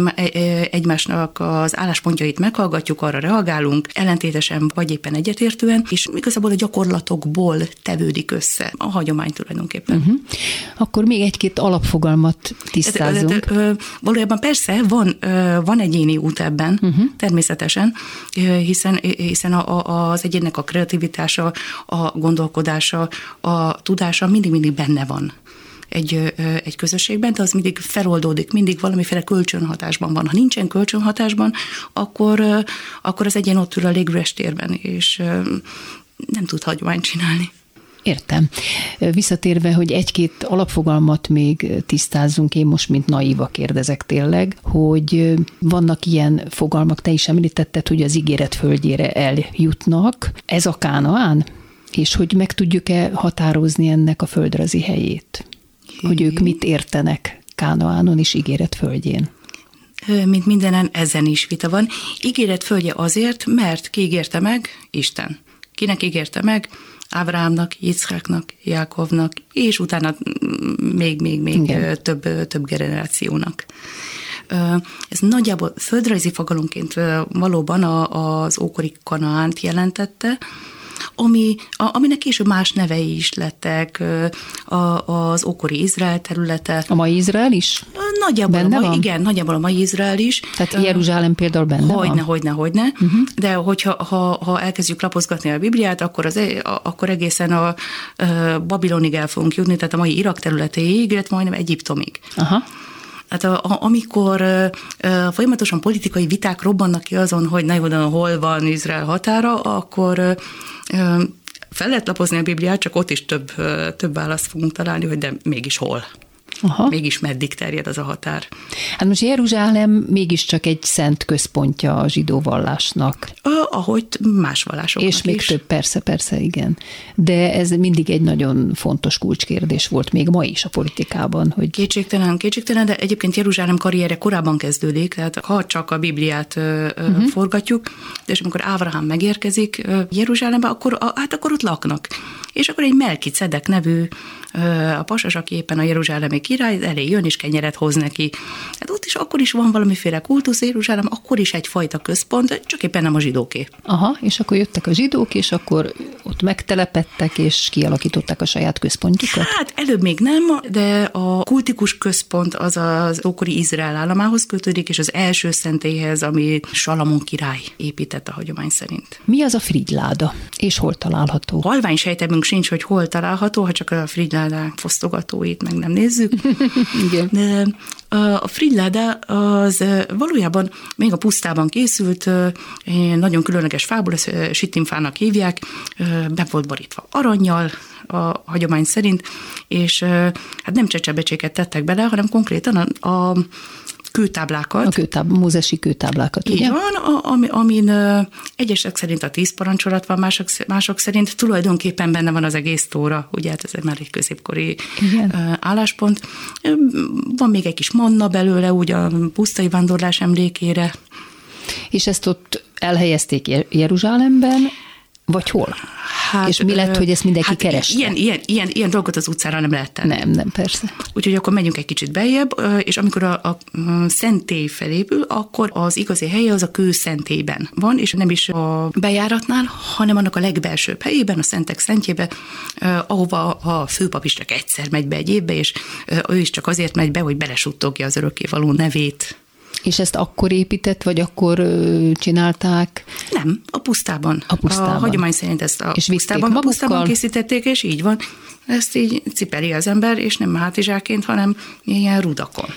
egymásnak az álláspontjait meghallgatjuk, arra reagálunk, ellentétesen vagy éppen egyetértően, és igazából a gyakorlatokból tevődik össze a hagyomány tulajdonképpen. Uh-huh. Akkor még egy-két alapfogalmat tisztázunk. Tehát, ö, Valójában persze van, van egyéni út ebben, uh-huh. természetesen, hiszen, hiszen a, a, az egyénnek a kreativitása, a gondolkodása, a tudása mindig-mindig benne van egy, egy közösségben, de az mindig feloldódik, mindig valamiféle kölcsönhatásban van. Ha nincsen kölcsönhatásban, akkor, akkor az egyén ott ül a légüres térben, és nem tud hagyományt csinálni. Értem. Visszatérve, hogy egy-két alapfogalmat még tisztázzunk, én most, mint naíva kérdezek tényleg, hogy vannak ilyen fogalmak, te is említetted, hogy az ígéret földjére eljutnak. Ez a Kánaán? És hogy meg tudjuk-e határozni ennek a földrajzi helyét? Hogy ők mit értenek Kánaánon és ígéret földjén? Mint mindenen, ezen is vita van. Ígéret földje azért, mert ki ígérte meg? Isten. Kinek ígérte meg? Ábrámnak, Yitzháknak, Jákovnak, és utána még, még, még Igen. több, több generációnak. Ez nagyjából földrajzi fogalomként valóban az ókori Kanaánt jelentette, ami, a, aminek később más nevei is lettek, a, az ókori Izrael területe. A mai Izrael is? Nagyjából Benne a mai, van? igen, nagyjából a mai Izrael is. Tehát Jeruzsálem például benne Hogyne, van? hogyne, hogyne. Uh-huh. De hogyha ha, ha elkezdjük lapozgatni a Bibliát, akkor, az, e- akkor egészen a, a Babilonig el fogunk jutni, tehát a mai Irak területéig, illetve majdnem Egyiptomig. Aha. Hát a, a, amikor folyamatosan politikai viták robbannak ki azon, hogy na jó, hol van Izrael határa, akkor fel lehet lapozni a Bibliát, csak ott is több, több választ fogunk találni, hogy de mégis hol. Aha. Mégis meddig terjed az a határ. Hát most Jeruzsálem mégiscsak egy szent központja a zsidó vallásnak. Ahogy más vallásoknak És még is. több, persze, persze, igen. De ez mindig egy nagyon fontos kulcskérdés volt, még ma is a politikában, hogy Kétségtelen, kétségtelen, de egyébként Jeruzsálem karrierje korábban kezdődik, tehát ha csak a Bibliát uh-huh. forgatjuk, és amikor Ábrahám megérkezik Jeruzsálembe, akkor, hát akkor ott laknak. És akkor egy Melki Cedek nevű a pasas, aki éppen a jeruzsálemi király, elé jön és kenyeret hoz neki. Hát ott is akkor is van valamiféle kultusz Jeruzsálem, akkor is egyfajta központ, csak éppen nem a zsidóké. aha, és akkor jöttek a zsidók, és akkor ott megtelepettek, és kialakították a saját központjukat. Hát előbb még nem, de a kultikus központ az az ókori Izrael államához kötődik, és az első szentélyhez, ami Salamon király épített a hagyomány szerint. Mi az a frigyláda, és hol található? Halvány sejtemünk sincs, hogy hol található, ha csak a frigyládák fosztogatóit meg nem nézzük. Igen. De a frigyláda az valójában még a pusztában készült, nagyon különleges fából, ezt sittimfának hívják, be volt borítva aranyjal, a hagyomány szerint, és hát nem csecsebecséket tettek bele, hanem konkrétan a, a kőtáblákat. A kőtáb, mózesi kőtáblákat, Így ugye? van, a, ami, amin ö, egyesek szerint a tíz parancsolat van, mások, mások szerint tulajdonképpen benne van az egész tóra, ugye hát ez már egy középkori Igen. ö, álláspont. Van még egy kis manna belőle, úgy a pusztai vándorlás emlékére. És ezt ott elhelyezték Jer- Jeruzsálemben, vagy hol? Hát, és mi lett, hogy ezt mindenki hát kereste? Ilyen, ilyen, ilyen, ilyen dolgot az utcára nem lehet tenni. Nem, nem, persze. Úgyhogy akkor megyünk egy kicsit beljebb, és amikor a, a mm, szentély felépül, akkor az igazi helye az a kőszentélyben van, és nem is a bejáratnál, hanem annak a legbelsőbb helyében, a szentek szentjébe, ahova a főpap is csak egyszer megy be egy évbe, és ő is csak azért megy be, hogy belesuttogja az örökkévaló nevét. És ezt akkor épített, vagy akkor csinálták? Nem, a pusztában. A pusztában. A hagyomány szerint ezt a És pusztában, a pusztában készítették, és így van. Ezt így cipeli az ember, és nem hátizsáként, hanem ilyen rudakon.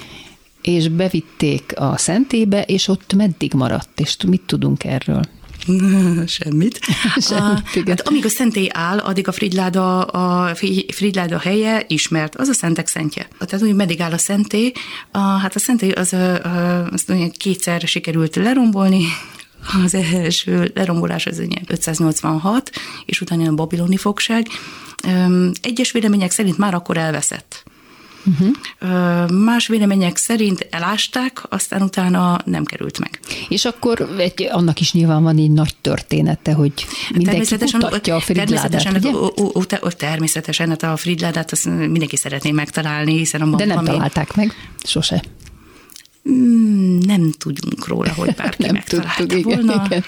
És bevitték a szentébe, és ott meddig maradt, és mit tudunk erről? Semmit. Semmit, igen. hát amíg a szentély áll, addig a Fridláda, a Fridláda helye ismert, az a szentek szentje. Tehát úgy meddig áll a szentély, a, hát a szentély az, az, az kétszer sikerült lerombolni, az első lerombolás az 586, és utána a babiloni fogság. Egyes vélemények szerint már akkor elveszett. Uh-huh. Más vélemények szerint elásták, aztán utána nem került meg. És akkor egy, annak is nyilván van egy nagy története, hogy mindenki természetesen, kutatja a Fridládát, természetesen, ugye? A, természetesen, hát a Fridládát azt mindenki szeretné megtalálni, hiszen a De nem találták meg, sose. Hmm, nem tudunk róla, hogy bárki nem tudtuk, igen, volna. Igen.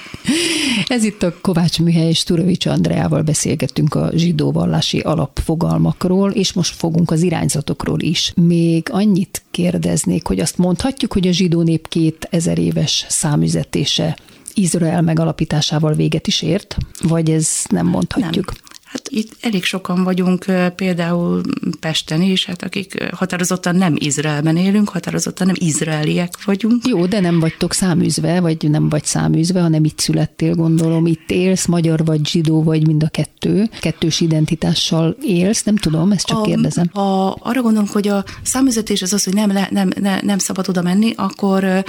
Ez itt a Kovács Műhely és Turovics Andreával beszélgettünk a zsidó vallási alapfogalmakról, és most fogunk az irányzatokról is. Még annyit kérdeznék, hogy azt mondhatjuk, hogy a zsidó nép két ezer éves számüzetése Izrael megalapításával véget is ért, vagy ez nem mondhatjuk? Nem. Hát itt elég sokan vagyunk, például Pesten is, hát akik határozottan nem Izraelben élünk, határozottan nem izraeliek vagyunk. Jó, de nem vagytok száműzve, vagy nem vagy száműzve, hanem itt születtél, gondolom, itt élsz, magyar vagy zsidó vagy mind a kettő, kettős identitással élsz, nem tudom, ezt csak a, kérdezem. Ha arra gondolom, hogy a száműzetés az az, hogy nem, nem, nem, nem szabad oda menni, akkor,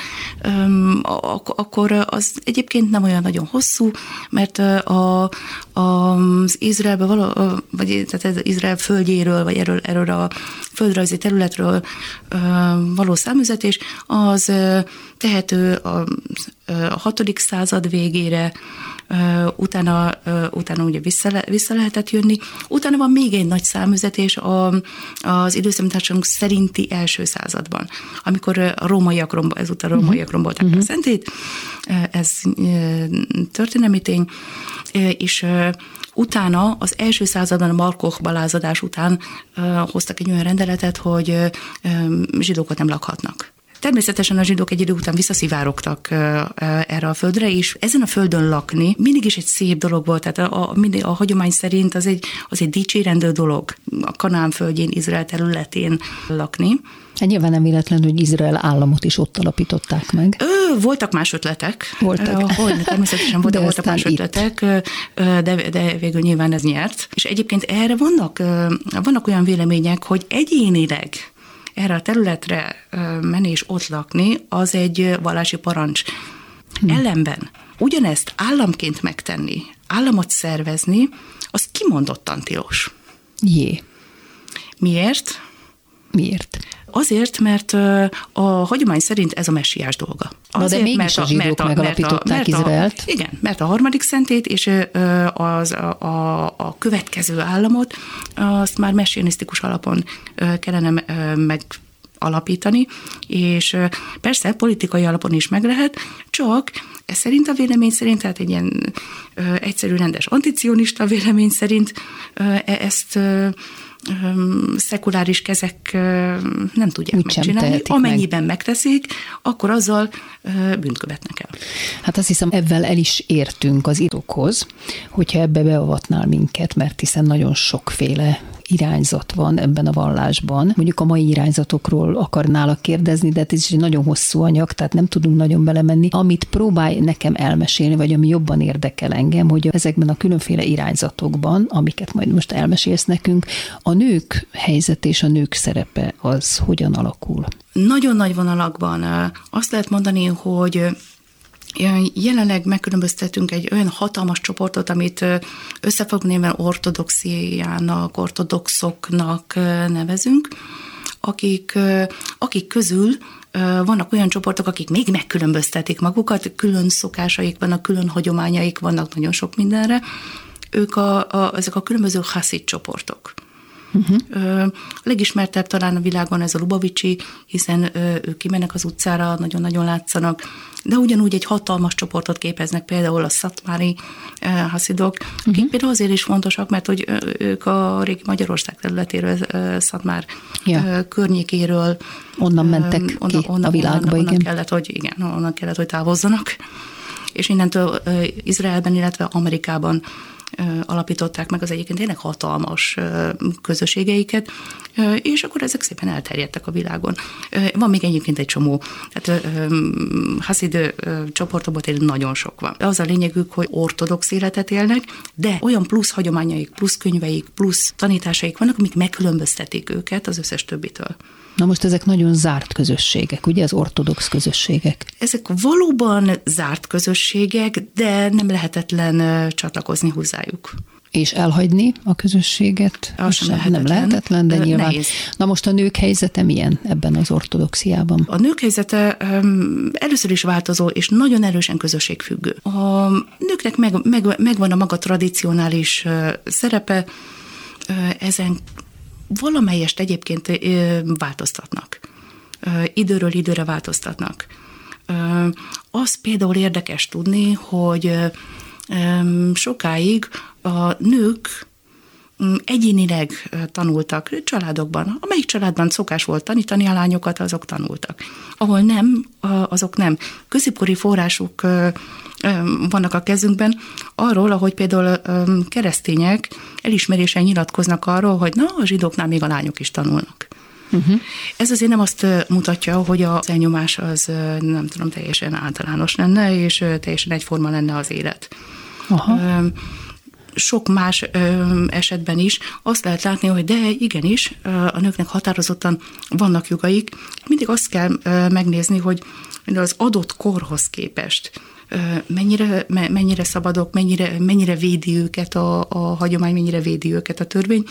um, akkor az egyébként nem olyan nagyon hosszú, mert a, a, az Izrael Izraelbe való, vagy tehát ez Izrael földjéről, vagy erről, erről a földrajzi területről való számüzetés, az tehető a, a hatodik század végére, utána, utána ugye vissza, le, vissza lehetett jönni. Utána van még egy nagy számüzetés a, az időszámításunk szerinti első században, amikor a rómaiak, rombo, ezúttal a rómaiak rombolták uh-huh. a szentét, ez történelmi tény, és Utána az első században a Markoch balázadás után hoztak egy olyan rendeletet, hogy zsidókat nem lakhatnak. Természetesen a zsidók egy idő után visszaszivárogtak erre a földre, és ezen a földön lakni mindig is egy szép dolog volt, tehát a, a, a hagyomány szerint az egy, az egy dicsérendő dolog a Kanán földjén, Izrael területén lakni. Hát nyilván nem véletlen, hogy Izrael államot is ott alapították meg. Ö, voltak más ötletek. Voltak. Hogy, természetesen voltak, voltak más itt. ötletek, de, de végül nyilván ez nyert. És egyébként erre vannak, vannak olyan vélemények, hogy egyénileg erre a területre menni és ott lakni, az egy vallási parancs. Hm. Ellenben ugyanezt államként megtenni, államot szervezni, az kimondottan tilos. Jé. Miért? Miért? Azért, mert a hagyomány szerint ez a messiás dolga. Azért, Na de mégis mert a, a zsidók mert a, megalapították mert a, Izraelt. A, igen, mert a harmadik szentét és az, a, a, a következő államot, azt már messianisztikus alapon kellene meg alapítani, és persze politikai alapon is meg lehet, csak ez szerint a vélemény szerint, tehát egy ilyen egyszerű rendes anticionista vélemény szerint e, ezt szekuláris kezek nem tudják Úgy megcsinálni. Amennyiben meg. megteszik, akkor azzal bűnt követnek el. Hát azt hiszem, ebben el is értünk az irókhoz, hogyha ebbe beavatnál minket, mert hiszen nagyon sokféle irányzat van ebben a vallásban. Mondjuk a mai irányzatokról akarnálak kérdezni, de hát ez is egy nagyon hosszú anyag, tehát nem tudunk nagyon belemenni. Amit próbálj nekem elmesélni, vagy ami jobban érdekel engem, hogy ezekben a különféle irányzatokban, amiket majd most elmesélsz nekünk, a nők helyzet és a nők szerepe az hogyan alakul? Nagyon nagy vonalakban azt lehet mondani, hogy Jelenleg megkülönböztetünk egy olyan hatalmas csoportot, amit összefognéven ortodoxiának, ortodoxoknak nevezünk, akik, akik közül vannak olyan csoportok, akik még megkülönböztetik magukat, külön szokásaik vannak, külön hagyományaik vannak nagyon sok mindenre. Ők a, a, ezek a különböző haszid csoportok. Uh-huh. Legismertebb talán a világon ez a Lubavicsi, hiszen ők kimennek az utcára, nagyon-nagyon látszanak, de ugyanúgy egy hatalmas csoportot képeznek például a szatmári haszidok, uh-huh. akik például azért is fontosak, mert hogy ők a régi Magyarország területéről, Szatmár ja. környékéről onnan mentek ki onnan, onnan, a világba, onnan, onnan igen. Kellett, hogy, igen, onnan kellett, hogy távozzanak és innentől Izraelben, illetve Amerikában alapították meg az egyébként tényleg hatalmas közösségeiket, és akkor ezek szépen elterjedtek a világon. Van még egyébként egy csomó, tehát Hasid csoportokban tényleg nagyon sok van. Az a lényegük, hogy ortodox életet élnek, de olyan plusz hagyományaik, plusz könyveik, plusz tanításaik vannak, amik megkülönböztetik őket az összes többitől. Na most ezek nagyon zárt közösségek, ugye az ortodox közösségek? Ezek valóban zárt közösségek, de nem lehetetlen csatlakozni hozzájuk. És elhagyni a közösséget? Az sem lehetetlen. Nem lehetetlen, de nyilván. Nehéz. Na most a nők helyzete milyen ebben az ortodoxiában? A nők helyzete um, először is változó, és nagyon erősen közösségfüggő. A nőknek meg, meg, megvan a maga tradicionális uh, szerepe, uh, ezen valamelyest egyébként változtatnak. Időről időre változtatnak. Az például érdekes tudni, hogy sokáig a nők egyénileg tanultak családokban. Amelyik családban szokás volt tanítani a lányokat, azok tanultak. Ahol nem, azok nem. Középkori források vannak a kezünkben arról, ahogy például keresztények elismerésen nyilatkoznak arról, hogy na, a zsidóknál még a lányok is tanulnak. Uh-huh. Ez azért nem azt mutatja, hogy az elnyomás az nem tudom, teljesen általános lenne, és teljesen egyforma lenne az élet. Aha. Sok más esetben is azt lehet látni, hogy de igenis, a nőknek határozottan vannak jogaik. Mindig azt kell megnézni, hogy az adott korhoz képest mennyire, mennyire szabadok, mennyire, mennyire védi őket a, a hagyomány, mennyire védi őket a törvény,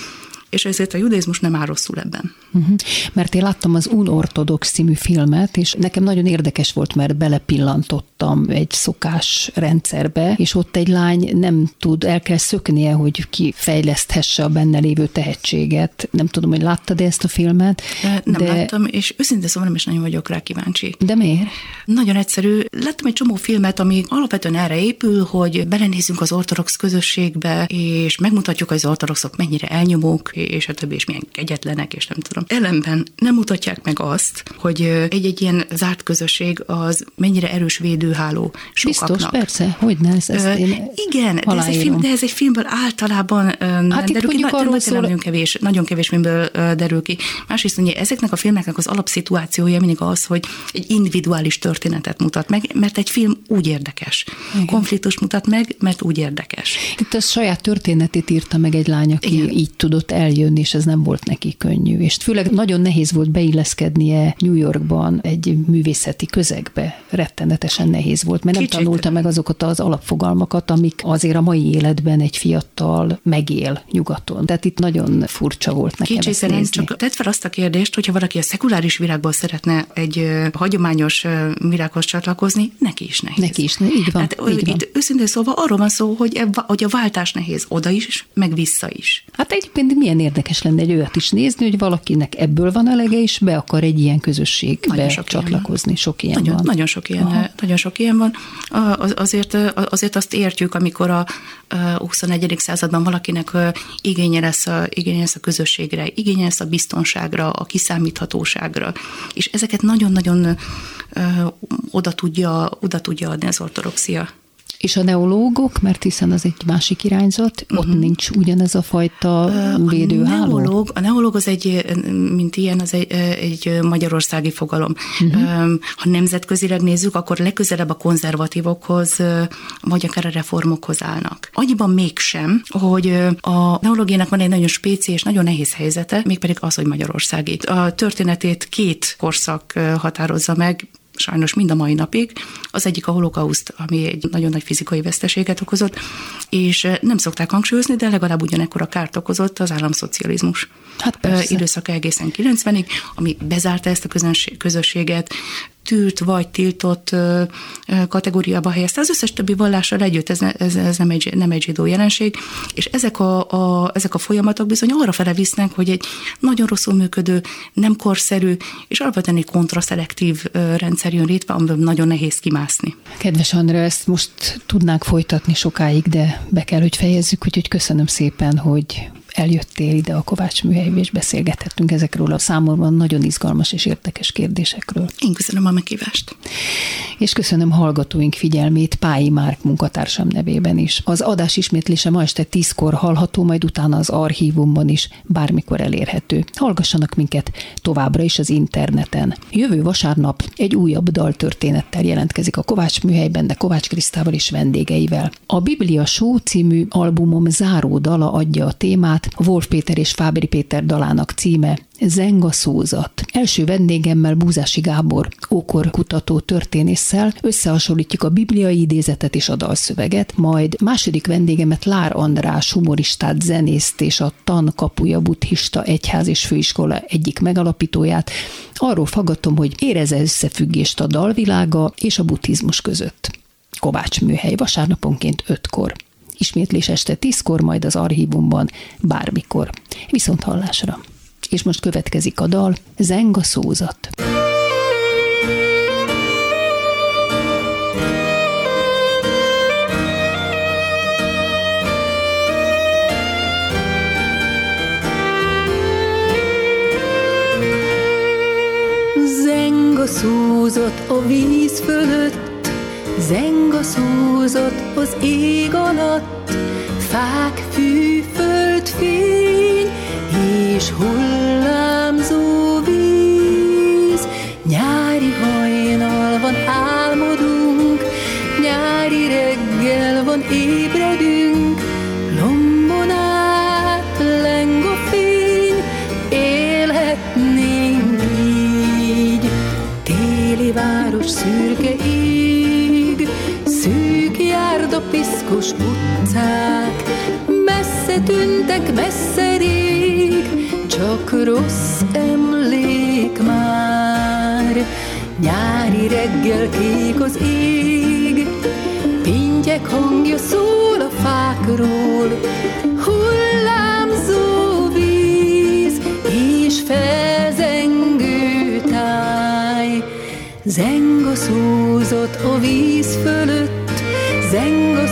és ezért a judaizmus nem áll rosszul ebben. Uh-huh. Mert én láttam az Unortodox című filmet, és nekem nagyon érdekes volt, mert belepillantottam egy szokás rendszerbe, és ott egy lány nem tud, el kell szöknie, hogy kifejleszthesse a benne lévő tehetséget. Nem tudom, hogy láttad ezt a filmet? Nem de... láttam, és őszintén szóval nem is nagyon vagyok rá kíváncsi. De miért? Nagyon egyszerű. Láttam egy csomó filmet, ami alapvetően erre épül, hogy belenézzünk az ortodox közösségbe, és megmutatjuk, hogy az ortodoxok mennyire elnyomók, és a többi, és milyen kegyetlenek, és nem tudom. Ellenben nem mutatják meg azt, hogy egy-egy ilyen zárt közösség az mennyire erős védőháló sokaknak. Biztos, persze, hogy ne, ez, ezt én Igen, de ez, egy film, de ez egy filmből általában hát nem derül ki, na, szól... nagyon kevés, nagyon kevés filmből derül ki. Másrészt ugye ezeknek a filmeknek az alapszituációja mindig az, hogy egy individuális történetet mutat meg, mert egy film úgy érdekes. Igen. Konfliktus mutat meg, mert úgy érdekes. Itt a saját történetét írta meg egy lány, aki Igen. így tudott el eljönni, és ez nem volt neki könnyű. És főleg nagyon nehéz volt beilleszkednie New Yorkban egy művészeti közegbe. Rettenetesen nehéz volt, mert Kicsit. nem tanulta meg azokat az alapfogalmakat, amik azért a mai életben egy fiatal megél nyugaton. Tehát itt nagyon furcsa volt nekem Kicsit ezt nézni. csak tett fel azt a kérdést, hogyha valaki a szekuláris világból szeretne egy hagyományos világhoz csatlakozni, neki is nehéz. Neki is, így van. Hát, így van. Itt őszintén szóval arról van szó, hogy, ebba, hogy a váltás nehéz oda is, meg vissza is. Hát egyébként milyen milyen érdekes lenne egy olyat is nézni, hogy valakinek ebből van elege, és be akar egy ilyen közösségbe nagyon sok csatlakozni. Ilyen sok ilyen nagyon, van. Nagyon sok ilyen, nagyon sok ilyen van. Azért, azért azt értjük, amikor a 21. században valakinek igénye lesz, a, igénye lesz a közösségre, igénye lesz a biztonságra, a kiszámíthatóságra, és ezeket nagyon-nagyon oda tudja, oda tudja adni az ortodoxia. És a neológok, mert hiszen az egy másik irányzat, uh-huh. ott mhm. nincs ugyanez a fajta védőháló? A neológ, a neológ az egy, mint ilyen, az egy, egy magyarországi fogalom. Uh-huh. Ha nemzetközileg nézzük, akkor legközelebb a konzervatívokhoz, vagy akár a reformokhoz állnak. Annyiban mégsem, hogy a neológiának van egy nagyon spéci és nagyon nehéz helyzete, mégpedig az, hogy Magyarországi. A történetét két korszak határozza meg, sajnos mind a mai napig. Az egyik a holokauszt, ami egy nagyon nagy fizikai veszteséget okozott, és nem szokták hangsúlyozni, de legalább ugyanekkor a kárt okozott az államszocializmus. Hát persze. időszaka egészen 90-ig, ami bezárta ezt a közösséget, tűrt vagy tiltott kategóriába helyezte. Az összes többi vallással együtt ez, ez, ez nem, egy, nem egy zsidó jelenség, és ezek a, a, ezek a folyamatok bizony arra fele visznek, hogy egy nagyon rosszul működő, nem korszerű, és alapvetően egy kontraszelektív rendszer jön létre, amiből nagyon nehéz kimászni. Kedves Andrea, ezt most tudnánk folytatni sokáig, de be kell, hogy fejezzük, úgyhogy köszönöm szépen, hogy eljöttél ide a Kovács műhelybe, és beszélgethettünk ezekről a számomra nagyon izgalmas és érdekes kérdésekről. Én köszönöm a meghívást. És köszönöm hallgatóink figyelmét Pályi Márk munkatársam nevében is. Az adás ismétlése ma este tízkor hallható, majd utána az archívumban is bármikor elérhető. Hallgassanak minket továbbra is az interneten. Jövő vasárnap egy újabb daltörténettel jelentkezik a Kovács műhelyben, de Kovács Krisztával és vendégeivel. A Biblia Show című albumom záró dala adja a témát, Wolf Péter és Fábri Péter dalának címe Zenga szózat. Első vendégemmel Búzási Gábor, ókor kutató történésszel összehasonlítjuk a bibliai idézetet és a dalszöveget, majd második vendégemet Lár András, humoristát, zenészt és a Tan Kapuja Buddhista Egyház és Főiskola egyik megalapítóját. Arról faggatom, hogy éreze összefüggést a dalvilága és a buddhizmus között. Kovács műhely vasárnaponként ötkor. Ismétlés este tízkor, majd az archívumban bármikor. Viszont hallásra! És most következik a dal Zenga szózat. Zenga szúzott a víz fölött, Zenga szúzott az ég alatt, Fák, fű, föld, fény, piszkos utcák, messze tűntek, messze rég, csak rossz emlék már. Nyári reggel kék az ég, pintyek hangja szól a fákról, hullámzó víz és felzengő táj. Zenga szúzott a víz fölött, zenga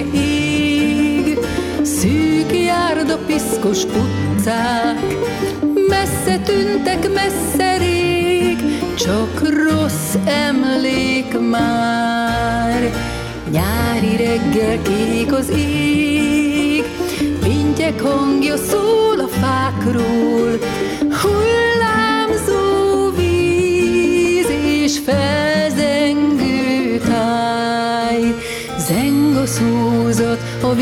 szürke ég, szűk járda, piszkos utcák, messze tűntek, messze rég, csak rossz emlék már. Nyári reggel kék az ég, pintyek hangja szól a fákról, szúzott a